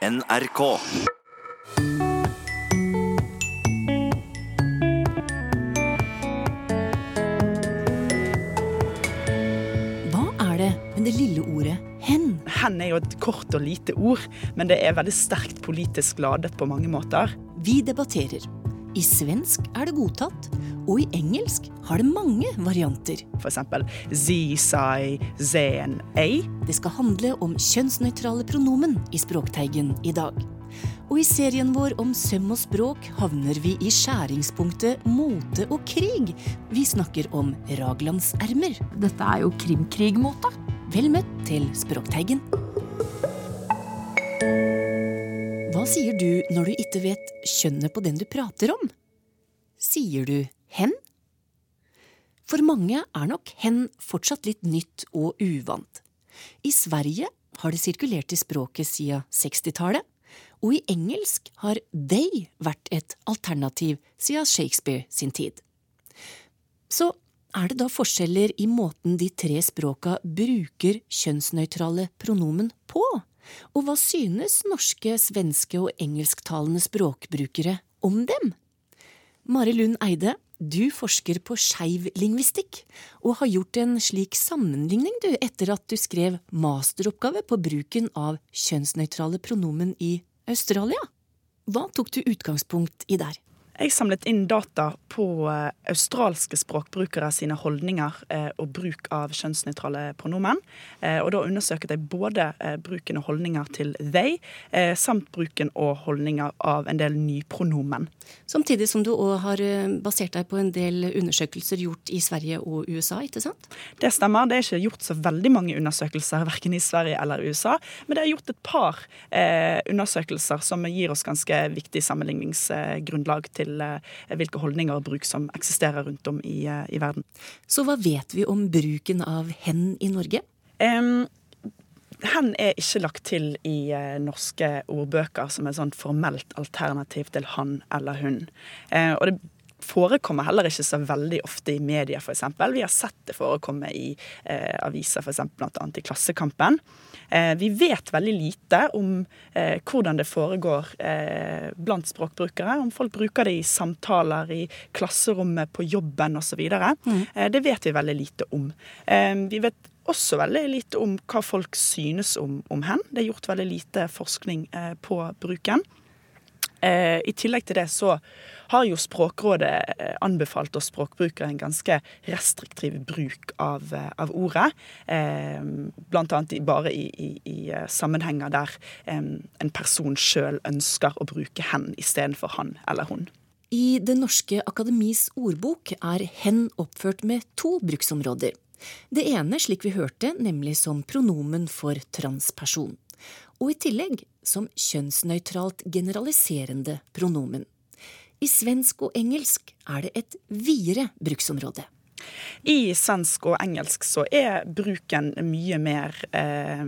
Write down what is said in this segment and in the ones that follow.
NRK. Hva er det med det lille ordet hen? Hen er jo et kort og lite ord, men det er veldig sterkt politisk ladet på mange måter. Vi debatterer. I svensk er det godtatt, og i engelsk har det mange varianter. For eksempel zen, ei. Det skal handle om kjønnsnøytrale pronomen i Språkteigen i dag. Og i serien vår om søm og språk havner vi i skjæringspunktet mote og krig. Vi snakker om raglandsermer. Dette er jo krimkrigmote. Vel møtt til Språkteigen. Hva sier du når du ikke vet kjønnet på den du prater om? Sier du hen? For mange er nok hen fortsatt litt nytt og uvant. I Sverige har det sirkulert i språket siden 60-tallet, og i engelsk har they vært et alternativ siden Shakespeare sin tid. Så er det da forskjeller i måten de tre språka bruker kjønnsnøytrale pronomen på? Og hva synes norske, svenske og engelsktalende språkbrukere om dem? Mari Lund Eide, du forsker på skeiv lingvistikk, og har gjort en slik sammenligning du etter at du skrev masteroppgave på bruken av kjønnsnøytrale pronomen i Australia. Hva tok du utgangspunkt i der? Jeg samlet inn data på eh, australske språkbrukere sine holdninger eh, og bruk av kjønnsnøytrale pronomen. Eh, og da undersøket jeg både bruken og holdninger til they, samt bruken og holdninger av en del nypronomen. Samtidig som du òg har basert deg på en del undersøkelser gjort i Sverige og USA, ikke sant? Det stemmer. Det er ikke gjort så veldig mange undersøkelser verken i Sverige eller USA, men det er gjort et par undersøkelser som gir oss ganske viktig sammenligningsgrunnlag til eh, hvilke holdninger og bruk som eksisterer rundt om i, eh, i verden. Så hva vet vi om bruken av hen i Norge? Um, hen er ikke lagt til i eh, norske ordbøker som et sånn formelt alternativ til han eller hun. Eh, og det forekommer heller ikke så veldig ofte i media, f.eks. Vi har sett det forekomme i eh, aviser, f.eks. bl.a. i Klassekampen. Eh, vi vet veldig lite om eh, hvordan det foregår eh, blant språkbrukere. Om folk bruker det i samtaler, i klasserommet, på jobben osv. Mm. Eh, det vet vi veldig lite om. Eh, vi vet også veldig lite om hva folk synes om, om hen. Det er gjort veldig lite forskning eh, på bruken. Eh, I tillegg til det så har jo Språkrådet eh, anbefalt oss språkbrukere en ganske restriktiv bruk av, eh, av ordet. Annet bare i, i, i sammenhenger der en person sjøl ønsker å bruke hen istedenfor han eller hun. I Det norske akademis ordbok er hen oppført med to bruksområder. Det ene, slik vi hørte, nemlig som pronomen for transperson. Og i tillegg som kjønnsnøytralt generaliserende pronomen. I svensk og engelsk er det et videre bruksområde. I svensk og engelsk så er bruken mye mer eh,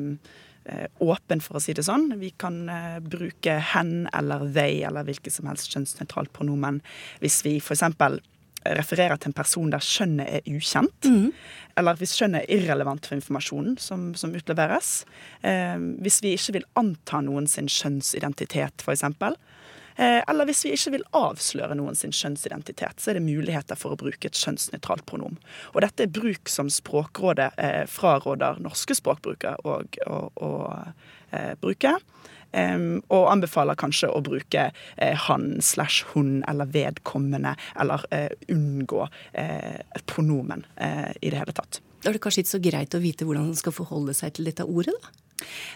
eh, åpen, for å si det sånn. Vi kan eh, bruke hen eller they eller hvilket som helst kjønnsnøytralt pronomen hvis vi f.eks. refererer til en person der skjønnet er ukjent. Mm. Eller hvis skjønnet er irrelevant for informasjonen som, som utleveres. Eh, hvis vi ikke vil anta noen sin kjønnsidentitet, f.eks. Eh, eller hvis vi ikke vil avsløre noen sin kjønnsidentitet, så er det muligheter for å bruke et kjønnsnøytralt pronom. Og dette er bruk som Språkrådet eh, fraråder norske språkbrukere å, å, å eh, bruke. Og anbefaler kanskje å bruke eh, han slash hun eller vedkommende, eller eh, unngå et pronomen eh, i det hele tatt. Da er det kanskje ikke så greit å vite hvordan man skal forholde seg til dette ordet, da?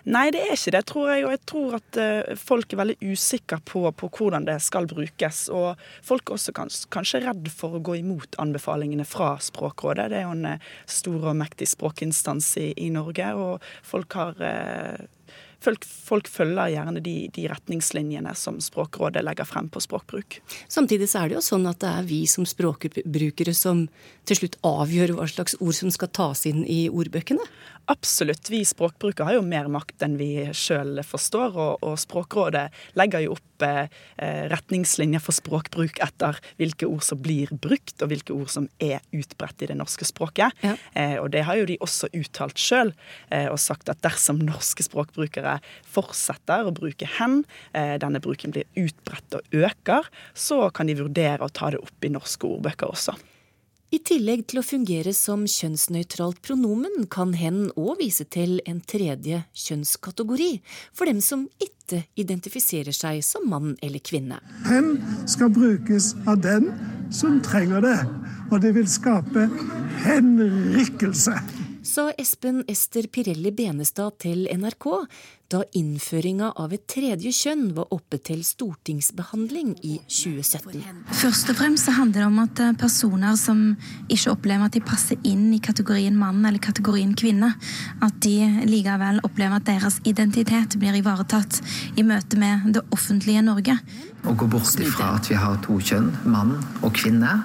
Nei, det er ikke det, tror jeg. Og jeg tror at folk er veldig usikre på, på hvordan det skal brukes. Og folk er også kans kanskje redd for å gå imot anbefalingene fra Språkrådet. Det er jo en stor og mektig språkinstans i, i Norge, og folk har eh, Folk, folk, følger gjerne de, de, retningslinjene som Språkrådet legger frem på språkbruk. Samtidig så er det jo sånn at det er vi som språkbrukere som til slutt avgjør hva slags ord som skal tas inn i ordbøkene. Absolutt. Vi språkbrukere har jo mer makt enn vi sjøl forstår, og, og, Språkrådet legger jo opp eh, retningslinjer for språkbruk etter hvilke ord som blir brukt, og hvilke ord som er utbredt i det norske språket. Ja. Eh, og det har jo de også uttalt sjøl, eh, og sagt at dersom norske språkbrukere fortsetter å bruke hen, eh, denne bruken blir utbredt og øker, så kan de vurdere å ta det opp i norske ordbøker også. I tillegg til å fungere som kjønnsnøytralt pronomen, kan hen òg vise til en tredje kjønnskategori for dem som ikke identifiserer seg som mann eller kvinne. Hen skal brukes av den som trenger det, og det vil skape henrykkelse sa Espen Ester Pirelli Benestad til NRK da innføringa av et tredje kjønn var oppe til stortingsbehandling i 2017. Først og fremst så handler det om at eh, personer som ikke opplever at de passer inn i kategorien mann eller kategorien kvinne, at de likevel opplever at deres identitet blir ivaretatt i møte med det offentlige Norge. Å gå bort ifra at vi har to kjønn, mann og kvinne,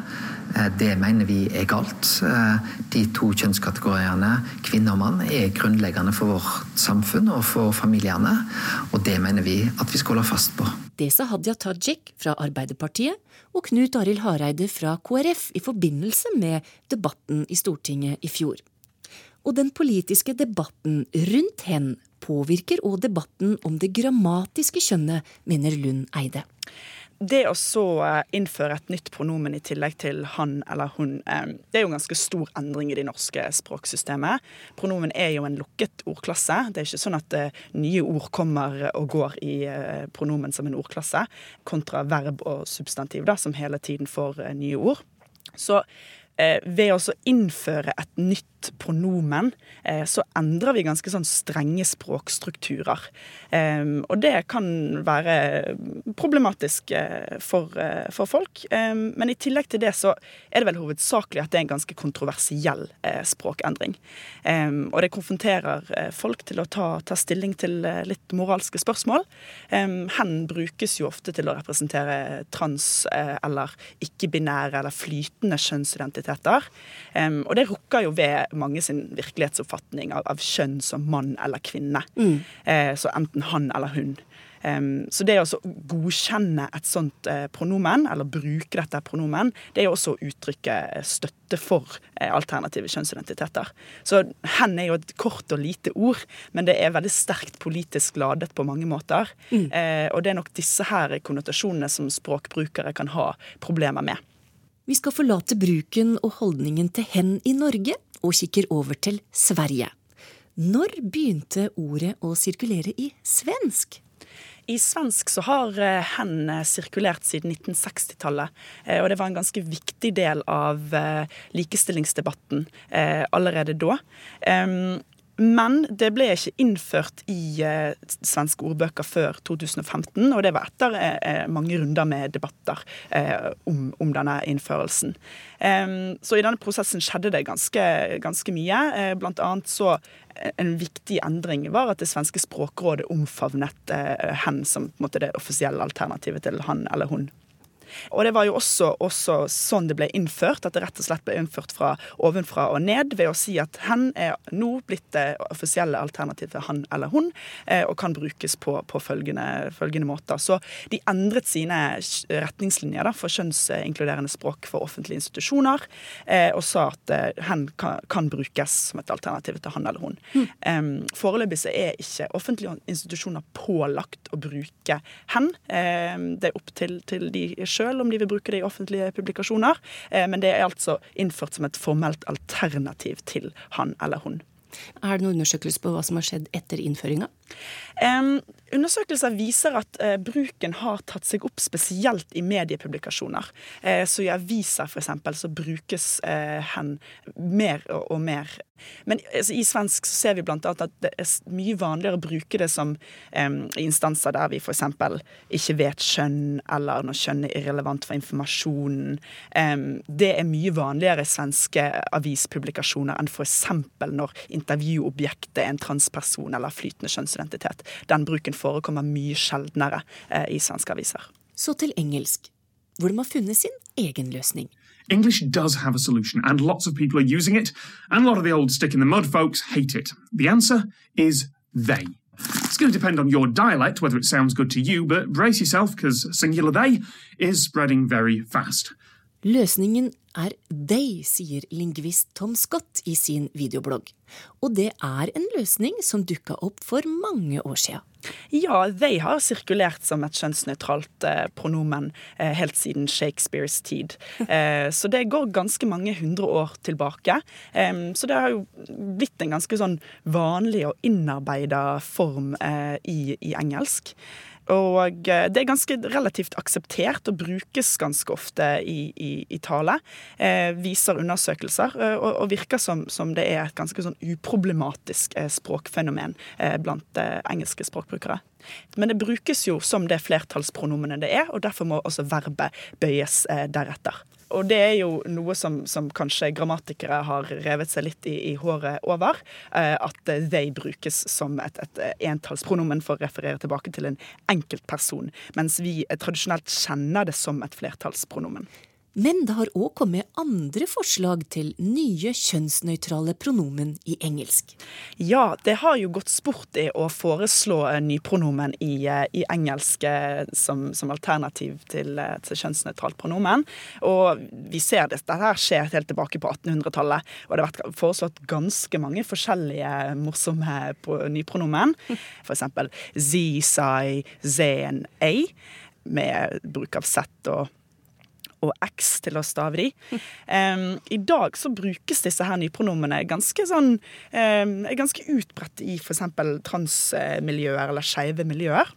det mener vi er galt. Eh, de to kjønnskategoriene kvinne og mann er grunnleggende for vårt samfunn og for familiene, og det mener vi at vi skal holde fast på. Det sa Hadia Tajik fra Arbeiderpartiet og Knut Arild Hareide fra KrF i forbindelse med debatten i Stortinget i fjor. Og den politiske debatten rundt hen påvirker òg debatten om det grammatiske kjønnet, mener Lund Eide det å så eh, innføre et nytt pronomen i tillegg til han eller hun, eh, det er jo en ganske stor endring i det norske språksystemet. Pronomen er jo en lukket ordklasse. Det er ikke sånn at eh, nye ord kommer og går i pronomen som en ordklasse, kontra verb og substantiv, da, som hele tiden får nye ord. Så ved å innføre et nytt pronomen, eh, så endrer vi ganske sånn strenge språkstrukturer. Og det kan være problematisk eh, for, eh, for folk. Men i tillegg til det så er det vel hovedsakelig at det er en ganske kontroversiell språkendring. Og det konfronterer folk til å ta, ta stilling til litt moralske spørsmål. Hen brukes jo ofte til å representere trans- eller ikke-binære eller flytende kjønnsidentiteter. Og det rukker jo ved mange sin virkelighetsoppfatning av, av kjønn som mann eller kvinne. Mm. Eh, så enten han eller hun. Um, så det å godkjenne et sånt eh, pronomen, eller bruke dette pronomen, det er jo også å uttrykke støtte for eh, alternative kjønnsidentiteter. Så hen er jo et kort og lite ord, men det er veldig sterkt politisk ladet på mange måter. Mm. Eh, og det er nok disse her konnotasjonene som språkbrukere kan ha problemer med. Vi skal forlate bruken og holdningen til hen i Norge og kikker over til Sverige. Når begynte ordet å sirkulere i svensk? I svensk så har eh, hen eh, sirkulert siden 1960-tallet. Eh, og det var en ganske viktig del av likestillingsdebatten allerede da. Men det ble ikke innført i eh, svenske ordbøker før 2015, og det var etter eh, eh, mange runder med debatter eh, om, om, denne innførelsen. så i denne prosessen skjedde det ganske, ganske mye. Eh, blant annet så eh, en viktig endring var at det svenske språkrådet omfavnet hen som måte, det offisielle alternativet til han eller hun. Og det var jo også, også, sånn det ble innført, at det rett og slett ble innført fra ovenfra og ned ved å si at hen er nå blitt det offisielle alternativet han eller hun, eh, og kan brukes på, på følgende, følgende, måter. Så de endret sine retningslinjer da, for kjønnsinkluderende språk for offentlige institusjoner, eh, og sa at eh, hen kan, kan, brukes som et alternativ til han eller hun. Mm. Foreløpig så er ikke offentlige institusjoner pålagt å bruke hen. Det er opp til, til de sjøl sjøl om de vil bruke det i offentlige publikasjoner, eh, men det er altså innført som et formelt alternativ til han eller hun. Er det noen undersøkelser på hva som har skjedd etter innføringa? Um, undersøkelser viser at uh, bruken har tatt seg opp spesielt i mediepublikasjoner. Uh, så i aviser f.eks. så brukes uh, hen mer og, og mer. Men altså, i svensk så ser vi bl.a. at det er mye vanligere å bruke det som um, instanser der vi f.eks. ikke vet kjønn, eller når kjønn er irrelevant for informasjonen. Um, det er mye vanligere i svenske avispublikasjoner enn f.eks. når intervjuobjektet er en transperson eller flytende kjønnsidentitet. Den bruken forekommer mye sjeldnere eh, i svenske aviser. Så til engelsk, hvor de har funnet sin egen løsning. English does have a solution, and lots of people are using it, and a lot of the old stick in the mud folks hate it. The answer is they. It's going to depend on your dialect whether it sounds good to you, but brace yourself because singular they is spreading very fast. Løsningen er they, sier lingvist Tom Scott i sin videoblogg. Og det er en løsning som dukka opp for mange år sia. Ja, they har sirkulert som et kjønnsnøytralt eh, pronomen eh, helt siden Shakespeares tid. Eh, så det går ganske mange hundre år tilbake. Så det har jo blitt en ganske sånn vanlig og innarbeida form eh, i, i engelsk. Og eh, det er ganske relativt akseptert og brukes ganske ofte i, i, i tale. Eh, viser undersøkelser, eh, og, og, virker som, som, det er et ganske sånn uproblematisk eh, språkfenomen eh, blant eh, engelske språkbrukere. Men det brukes jo som det flertallspronomenet det er, og derfor må også verbet bøyes deretter. Og det er jo noe som, som kanskje grammatikere har revet seg litt i, i håret over. Eh, at they brukes som et, et entallspronomen for å referere tilbake til en enkeltperson. Mens vi tradisjonelt kjenner det som et flertallspronomen. Men det har òg kommet andre forslag til nye kjønnsnøytrale pronomen i engelsk. Ja, det har jo gått sport i å foreslå nypronomen i, eh, i engelsk eh, som, som, alternativ til, eh, til kjønnsnøytralt pronomen. Og vi ser det, dette her skjer helt tilbake på 1800-tallet. Og det har vært foreslått ganske mange forskjellige morsomme nypronomen. Eksempel z, si, zen, a, med bruk av z og og X til å stave de. Um, I dag så brukes disse her nypronomene ganske sånn um, ganske utbredt i f.eks. transmiljøer eller skeive miljøer.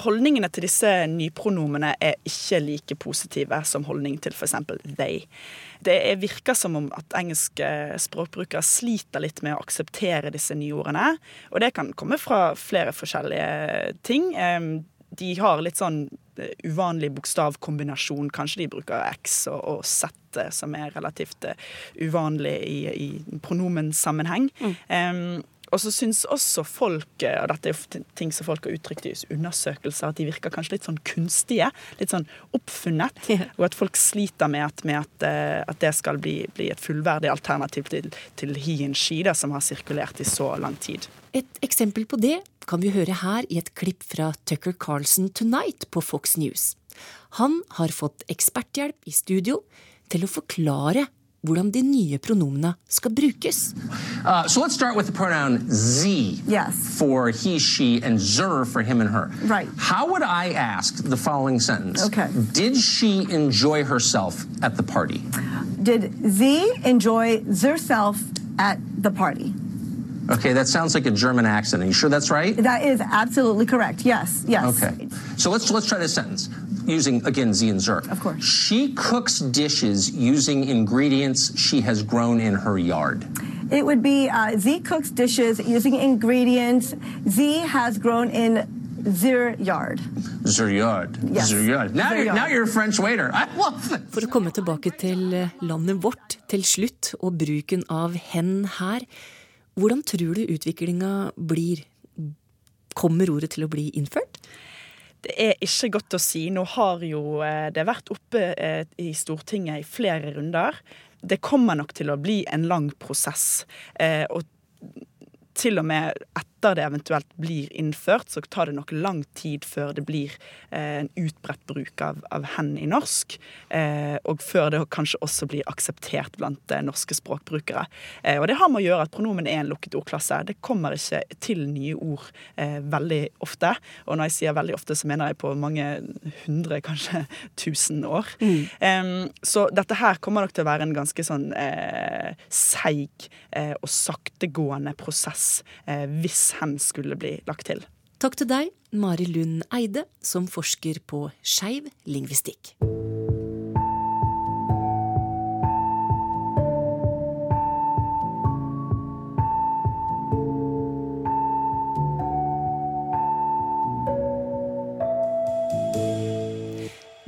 Holdningene til disse nypronomene er ikke like positive som holdning til f.eks. they. Det virker som om at engelske språkbrukere sliter litt med å akseptere disse nyordene. Og det kan komme fra flere forskjellige ting. De har litt sånn uvanlig bokstavkombinasjon. Kanskje de bruker X og, og Z, eh, som er relativt uh, uvanlig i, i pronomensammenheng. Mm. Um, og så syns også folk, og dette er ting som folk har uttrykt i undersøkelser, at de virker kanskje litt sånn kunstige. Litt sånn oppfunnet. Og at folk sliter med at, med at, at det skal bli, bli, et fullverdig alternativ til, til and som har sirkulert i så lang tid. Et eksempel på det kan vi høre her i et klipp fra Tucker Carlson Tonight på Fox News. Han har fått eksperthjelp i studio til å forklare hvordan de nye pronomene skal brukes. Uh, so let's start with the pronoun z yes. for he, she, and zer for him and her. Right. How would I ask the following sentence? Okay. Did she enjoy herself at the party? Did z enjoy herself at the party? Okay, that sounds like a German accent. Are you sure that's right? That is absolutely correct. Yes, yes. Okay. So let's let's try this sentence using again Z and Zer. Of course. She cooks dishes using ingredients she has grown in her yard. It would be uh, Z cooks dishes using ingredients Z has grown in their yard. Their yard. Yes. Their yard. Now, you're, now you're a French waiter. I love this. For å komme tilbake til landet vårt til slutt, og bruken av hen her. Hvordan tror du utviklinga blir? Kommer ordet til å bli innført? Det er ikke godt å si. Nå har jo eh, det vært oppe eh, i Stortinget i flere runder. Det kommer nok til å bli en lang prosess. Eh, og til og med etter det eventuelt blir innført, så tar det nok lang tid før det blir eh, en utbredt bruk av, av hen i norsk. Eh, og før det kanskje også blir akseptert blant eh, norske språkbrukere. Og det har med å gjøre at pronomen er en lukket ordklasse. Det kommer ikke til nye ord veldig ofte. Og når jeg sier veldig ofte, så mener jeg på mange hundre, kanskje tusen år. Mm. så dette her kommer nok til å være en ganske sånn seig og saktegående prosess hvis hen skulle bli lagt til. Takk til deg, Mari Lund Eide, som forsker på skeiv lingvistikk.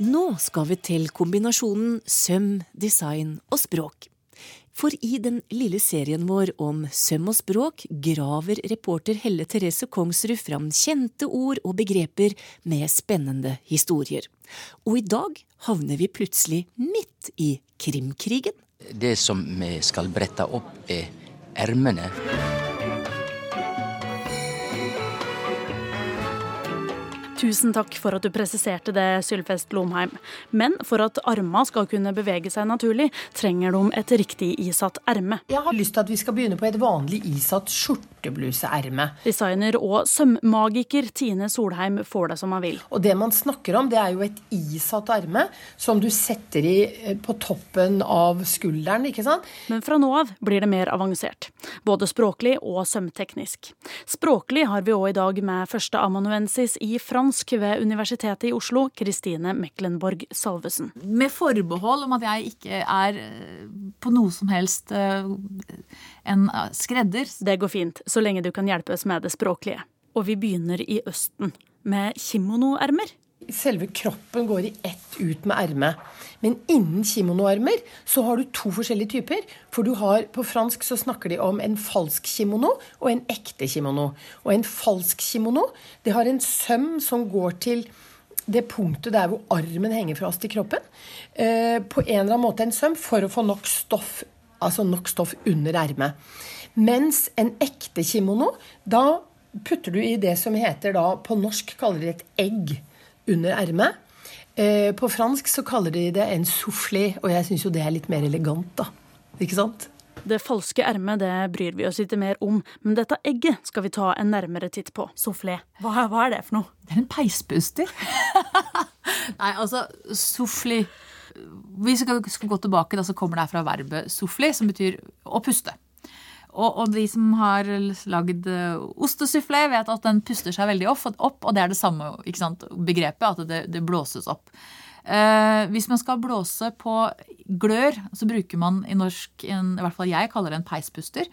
Nå skal vi til kombinasjonen søm, design og språk. For i den lille serien vår om søm og språk graver reporter Helle Therese Kongsrud fram kjente ord og begreper med spennende historier. Og i dag havner vi plutselig midt i krimkrigen. Det som vi skal brette opp, er ermene. Tusen takk for at du presiserte det, Sylfest Lomheim. Men for at arma skal kunne bevege seg naturlig, trenger de et riktig isatt erme. Jeg har lyst til at vi skal begynne på et vanlig isatt skjortebluseerme. Designer og sømmagiker Tine Solheim får det som han vil. Og det man snakker om, det er jo et isatt erme som du setter i eh, på toppen av skulderen, ikke sant? Men fra nå av blir det mer avansert. Både språklig og sømteknisk. Språklig har vi òg i dag med førsteamanuensis i fransk ved Universitetet i Oslo, Kristine Meklenborg Salvesen. Med forbehold om at jeg ikke er eh, på noe som helst eh, en eh, skredder. Det går fint, så lenge du kan hjelpe oss med det språklige. Og vi begynner i Østen, med kimonoermer. Selve kroppen går i ett ut med ermet. Men innen kimonoermer så har du to forskjellige typer. For du har, på fransk så snakker de om en falsk kimono og en ekte kimono. Og en falsk kimono det har en søm som går til det punktet der hvor armen henger fra oss til kroppen. Eh, på en eller annen måte en søm for å få nok stoff, altså nok stoff under ermet. Mens en ekte kimono, da putter du i det som heter da På norsk kaller de et egg under ermet. Eh, på fransk så kaller de det en soufflé, og jeg syns jo det er litt mer elegant, da. Ikke sant? Det falske ermet det bryr vi oss ikke mer om, men dette egget skal vi ta en nærmere titt på. Soufflé, hva, hva er det for noe? Det er en peispuster. Nei, altså soufflé Vi skal, skal gå tilbake, da, så kommer det her fra verbet soufflé, som betyr å puste. Og, og, de som har lagd ostesufflé, vet at den puster seg veldig opp, og det er det samme begrepet, at det, det blåses opp. Eh, hvis man skal blåse på glør, så bruker man i norsk en, i hvert fall jeg kaller det en peispuster.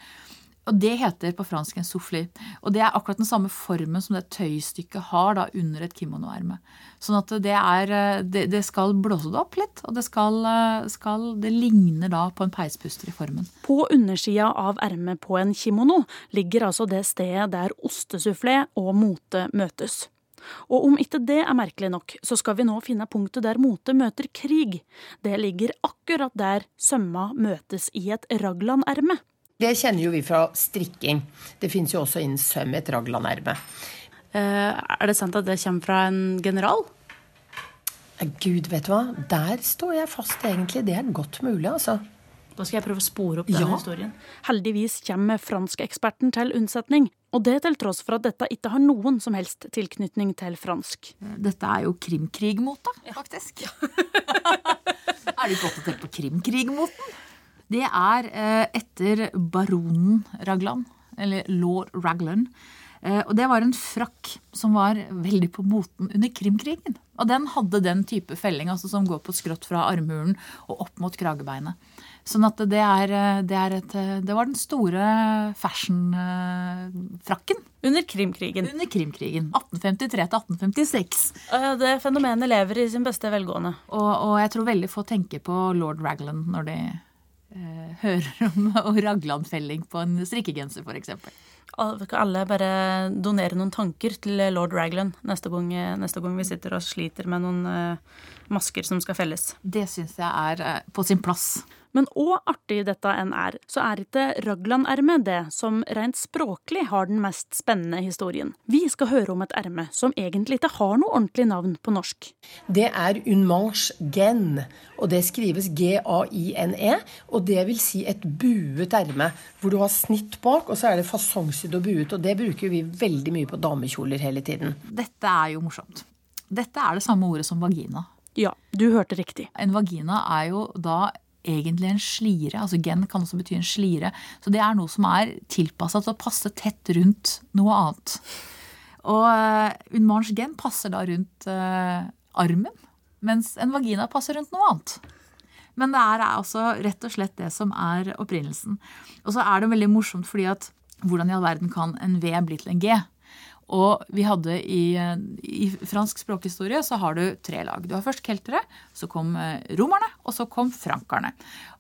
Og det heter på fransk en soufflé. Og det er akkurat den samme formen som det tøystykket har da under et kimonoerme. Sånn at det, er, det, det, skal blåse det opp litt, og det, skal, skal, det ligner da på en peispuster i formen. På undersida av ermet på en kimono ligger altså det stedet der ostesufflé og mote møtes. Og om ikke det er merkelig nok, så skal vi nå finne punktet der mote møter krig. Det ligger akkurat der sømma møtes i et raglanerme. Det kjenner jo vi fra strikking. Det fins jo også innen søm et raglanerme. Eh, er det sant at det kommer fra en general? Eh, Gud, vet du hva. Der står jeg fast, egentlig. Det er godt mulig, altså. Da skal jeg prøve å spore opp denne ja. historien. Heldigvis kommer franskoeksperten til unnsetning. Og det til tross for at dette ikke har noen som helst tilknytning til fransk. Dette er jo krimkrigmote, faktisk. er du ikke oppdatert på krimkrigmoten? Det er eh, etter baronen Raglan, eller lord Raglan. Eh, og det var en frakk som var veldig på moten under Krimkrigen. Og den hadde den type felling altså som går på skrått fra armhulen og opp mot kragebeinet. Sånn at det, er, eh, det, er et, det var den store fashion-frakken. Under Krimkrigen. Under Krimkrigen. 1853 til 1856. Det fenomenet lever i sin beste velgående. Og, og jeg tror veldig få tenker på lord Raglan når de hører om Ragland-felling på en strikkegenser, f.eks. Kan alle bare donere noen tanker til lord Raglan neste gang, neste gang vi sitter og sliter med noen uh, masker som skal felles? Det syns jeg er uh, på sin plass. Men òg artig dette enn er, så er ikke Ragland-ermet det som rent språklig har den mest spennende historien. Vi skal høre om et erme som egentlig ikke har noe ordentlig navn på norsk. Det er un manche gen, og det skrives G-A-I-N-E. Og det vil si et buet erme, hvor du har snitt bak, og så er det fasongsydd og buet. Og det bruker vi veldig mye på damekjoler hele tiden. Dette er jo morsomt. Dette er det samme ordet som vagina. Ja, du hørte riktig. En vagina er jo da egentlig en slire. altså Gen kan også bety en slire. Så det er noe som er tilpassa til å passe tett rundt noe annet. Og uh, un gen passer da rundt uh, armen, mens en vagina passer rundt noe annet. Men det er altså rett og slett det som er opprinnelsen. Og så er det veldig morsomt fordi at hvordan i all verden kan en V bli til en G? Og vi hadde i, i, fransk språkhistorie så har du tre lag. Du har først keltere, så kom eh, romerne, og så kom frankerne.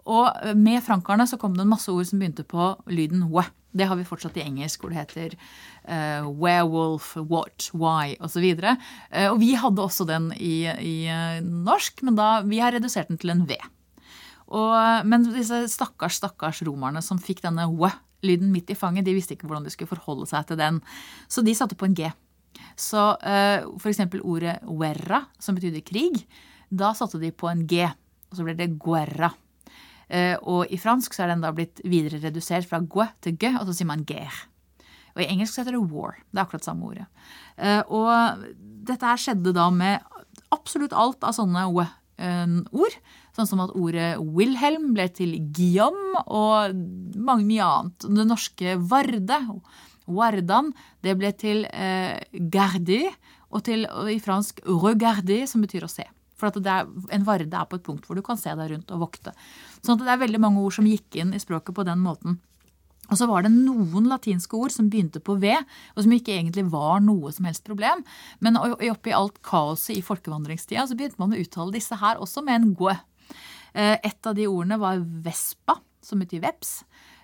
Og eh, med frankerne så kom det en masse ord som begynte på lyden we. Det har vi fortsatt i engelsk, hvor det heter uh, werewolf, what, why osv. Og, uh, og vi hadde også den i, i norsk, men da, vi har redusert den til en v. Og, men disse stakkars, stakkars romerne som fikk denne we lyden midt i fanget. De visste ikke hvordan de skulle forholde seg til den. Så de satte på en G. Så uh, for eksempel ordet guerra, som betydde krig, da satte de på en G, og så ble det guerra. Uh, og i fransk så er den da blitt videre redusert fra gue til ge, og så sier man guerre. Og i engelsk så heter det war. Det er akkurat samme ordet. Uh, og dette her skjedde da med absolutt alt av sånne ord. Sånn som at ordet Wilhelm ble til Guillaume, og mange mye annet. Det norske Varde, Wardan, det ble til eh, Gardi, og, til, i fransk regardi, som betyr å se. For er, en varde er på et punkt hvor du kan se deg rundt og vokte. Sånn at det er veldig mange ord som gikk inn i språket på den måten. Og så var det noen latinske ord som begynte på V, og som ikke egentlig var noe som helst problem. Men oppi alt kaoset i folkevandringstida så begynte man å uttale disse her også med en gue. Eh, et av de ordene var vespa, som betyr veps.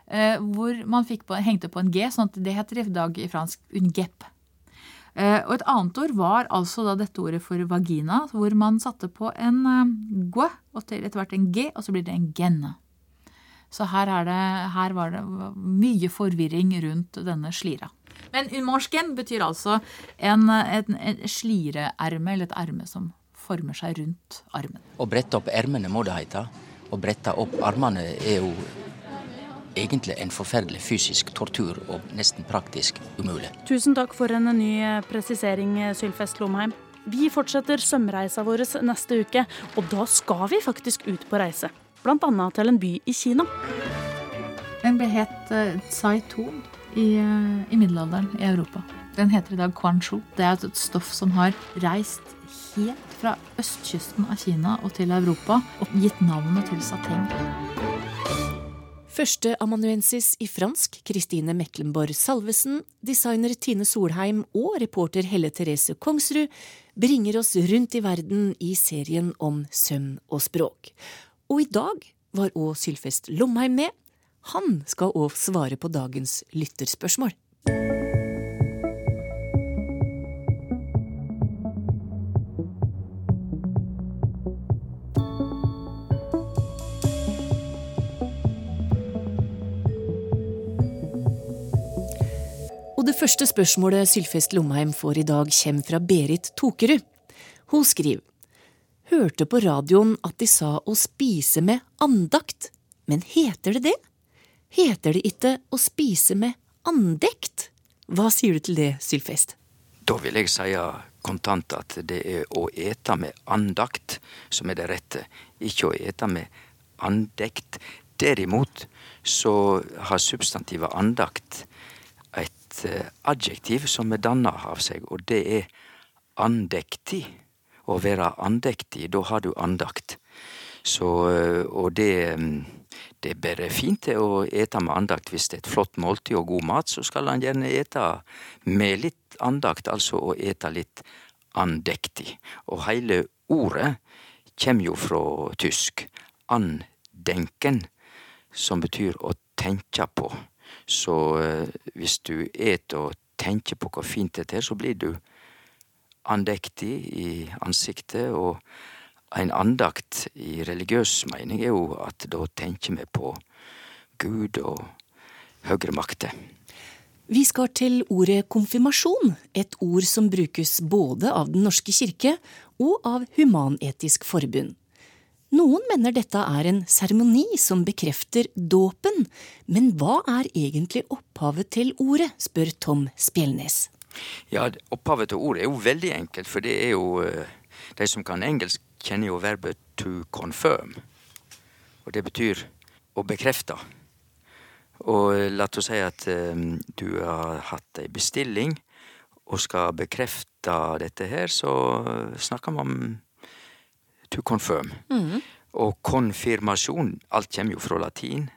Eh, hvor man på, hengte på en G, sånn at det heter i dag i fransk ungep. Eh, og et annet ord var altså da dette ordet for vagina, hvor man satte på en gue, og etter hvert en G, og så blir det en genne. Så her, det, her var det mye forvirring rundt denne slira. Men unmorsken betyr altså en, en, en slireerme, eller et erme som former seg rundt armen. Å brette opp ermene må det hete. Å brette opp armene er jo egentlig en forferdelig fysisk tortur og nesten praktisk umulig. Tusen takk for en ny presisering, Sylfest Lomheim. Vi fortsetter sømreisa vår neste uke, og da skal vi faktisk ut på reise bl.a. til en by i Kina. Den ble het uh, eh, i, uh, i, middelalderen i Europa. Den heter i dag Quanzhou. Det er et stoff som har reist helt fra østkysten av Kina og til Europa og gitt navnet til sateng. Førsteamanuensis i fransk Kristine Meklenborg Salvesen, designer Tine Solheim og reporter Helle Therese Kongsrud bringer oss rundt i verden i serien om søvn og språk. Og i dag var òg Sylfest Lomheim med. Han skal òg svare på dagens lytterspørsmål. Første spørsmålet Sylfest Lomheim får i dag, kommer fra Berit Tokerud. Hun skriver hørte på radioen at de sa å spise med andakt, men heter det det? Heter det ikke å spise med andekt? Hva sier du til det, Sylfest? Da vil jeg si kontant at det er å ete med andakt som er det rette, ikke å ete med andekt. Derimot så har substantivet andakt eh, adjektiv som er danna av seg, og det er andektig å være andektig, da har du andakt. Så, eh, og det, mm, det er bare fint å ete med andakt. Hvis det er et flott måltid og god mat, så skal han gjerne ete med litt andakt, altså å ete litt andektig. Og hele ordet kommer jo fra tysk. Andenken, som betyr å tenke på. Så eh, hvis du et og tenker på hvor fint dette er, så blir du andektig i ansiktet, og en andakt i religiøs mening er jo at da tenker vi på Gud og høyere makter. Vi skal til ordet konfirmasjon, et ord som brukes både av Den norske kirke og av Human-Etisk Forbund. Noen mener dette er en seremoni som bekrefter dåpen, men hva er egentlig opphavet til ordet, spør Tom Spjelnes. Ja, opphavet til ordet er jo veldig enkelt, for det er jo eh, De som kan engelsk, kjenner jo verbet to confirm. Og det betyr å bekrefte. Og eh, la oss si at um, du har hatt ei bestilling og skal bekrefte dette her, så snakker man om to confirm. Mm. Og konfirmasjon, alt kommer jo fra latin,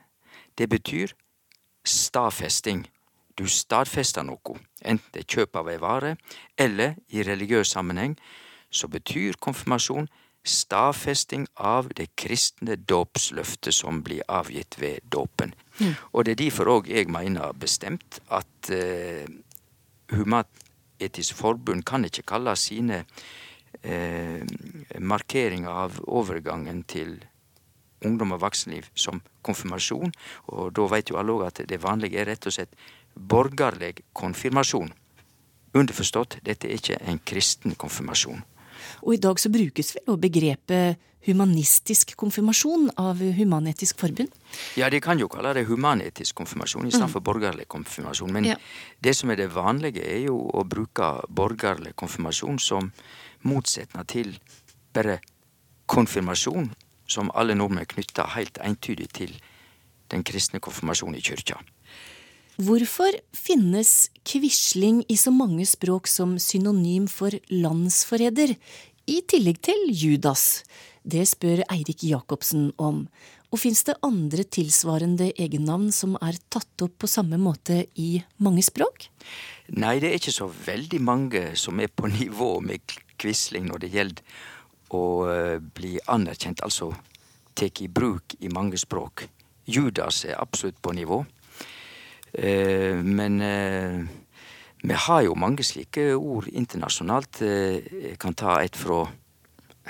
det betyr stadfesting. Du stadfester noe, enten det er kjøp av ei vare, eller i religiøs sammenheng, så betyr konfirmasjon stadfesting av det kristne dåpsløftet som blir avgitt ved dåpen. Mm. Og det er derfor òg jeg mener bestemt at uh, Human-Etisk Forbund kan ikke kalle sine eh, markeringa av overgangen til ungdom og voksenliv som konfirmasjon. Og da veit jo alle òg at det vanlige er rett og slett borgerlig konfirmasjon. Underforstått, dette er ikke en kristen konfirmasjon. Og i dag så brukes vel begrepet humanistisk konfirmasjon av Human-Etisk Forbund? Ja, de kan jo kalle det humanetisk konfirmasjon istedenfor mm. borgerlig konfirmasjon. Men ja. det som er det vanlige, er jo å bruke borgerlig konfirmasjon som motsetning til bare konfirmasjon, som alle nordmenn knytter helt entydig til den kristne konfirmasjonen i kyrkja. Hvorfor finnes Quisling i så mange språk som synonym for landsforræder, i tillegg til Judas? Det spør Eirik Jacobsen om. Og fins det andre tilsvarende egennavn som er tatt opp på samme måte i mange språk? Nei, det er ikke så veldig mange som er på nivå med Quisling når det gjelder å eh, bli anerkjent, altså tatt i bruk i mange språk. Judas er absolutt på nivå. Eh, men eh, vi har jo mange slike ord internasjonalt. Jeg kan ta et fra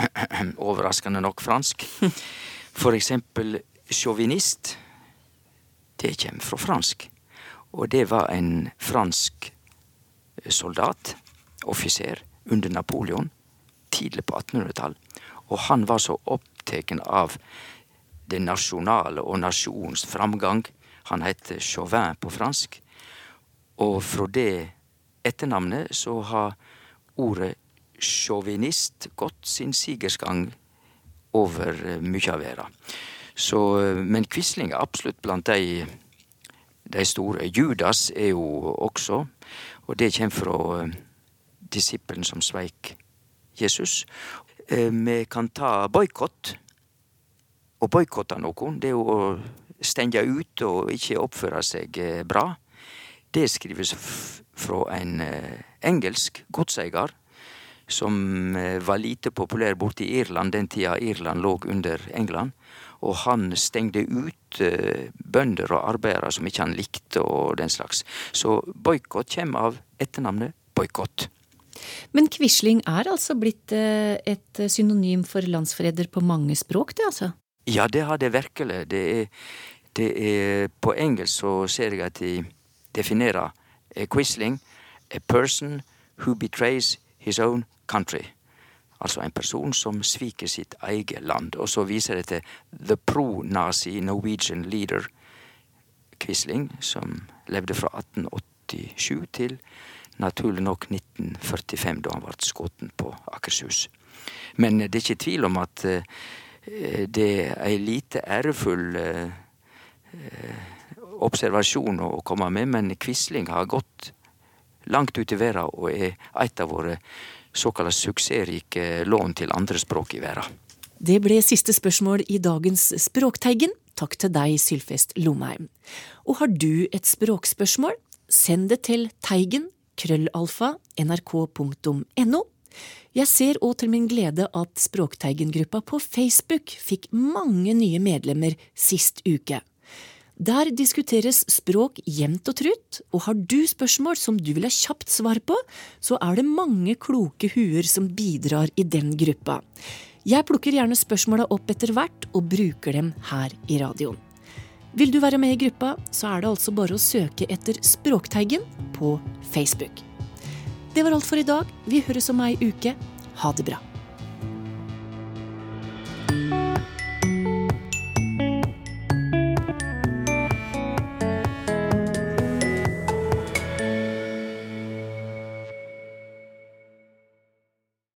overraskende nok fransk. For eksempel sjåvinist. Det kommer fra fransk. Og det var en fransk soldat, offiser, under Napoleon tidlig på 1800-tall. Og han var så opptatt av det nasjonale og nasjonens framgang han heter Chauvin på fransk. Og fra det etternavnet så har ordet sjåvinist gått sin sigersgang over eh, mye av verda. Eh, men Quisling er absolutt blant de, de store. Judas er jo også, og det kommer fra eh, disippelen som sveik Jesus. Vi kan ta boikott. Å boikotte noen, det er jo å stenge ut og ikke oppføre seg eh, bra. Det skrives fra en eh, engelsk godseier som eh, var lite populær borte i Irland den tida Irland lå under England. Og han stengte ut bønder og arbeidere som ikke han likte og den slags. Så boikott kommer av etternavnet boikott. Men Quisling er altså blitt et synonym for landsforræder på mange språk, det altså? Ja, det har det virkelig. Det er, det er På engelsk så ser jeg at de definerer Quisling a person who betrays his own country. Altså en person som sviker sitt eget land. Og så viser det til the pro-nazi Norwegian leader Quisling, som levde fra 1887 til naturlig nok 1945, da han ble skutt på Akershus. Men det er ikke tvil om at uh, det er ei lite ærefull eh, observasjon å komme med, men Quisling har gått langt ut i verden og er et av våre såkalt suksessrike lån til andre språk i verden. Det ble siste spørsmål i dagens Språkteigen. Takk til deg, Sylfest Lomheim. Og har du et språkspørsmål, send det til teigen krøllalfa nrk.no jeg ser òg til min glede at Språkteigen-gruppa på Facebook fikk mange nye medlemmer sist uke. Der diskuteres språk jevnt og trutt, og har du spørsmål som du vil ha kjapt svar på, så er det mange kloke huer som bidrar i den gruppa. Jeg plukker gjerne spørsmåla opp etter hvert og bruker dem her i radioen. Vil du være med i gruppa, så er det altså bare å søke etter Språkteigen på Facebook. Det var alt for i dag. Vi høres om ei uke. Ha det bra.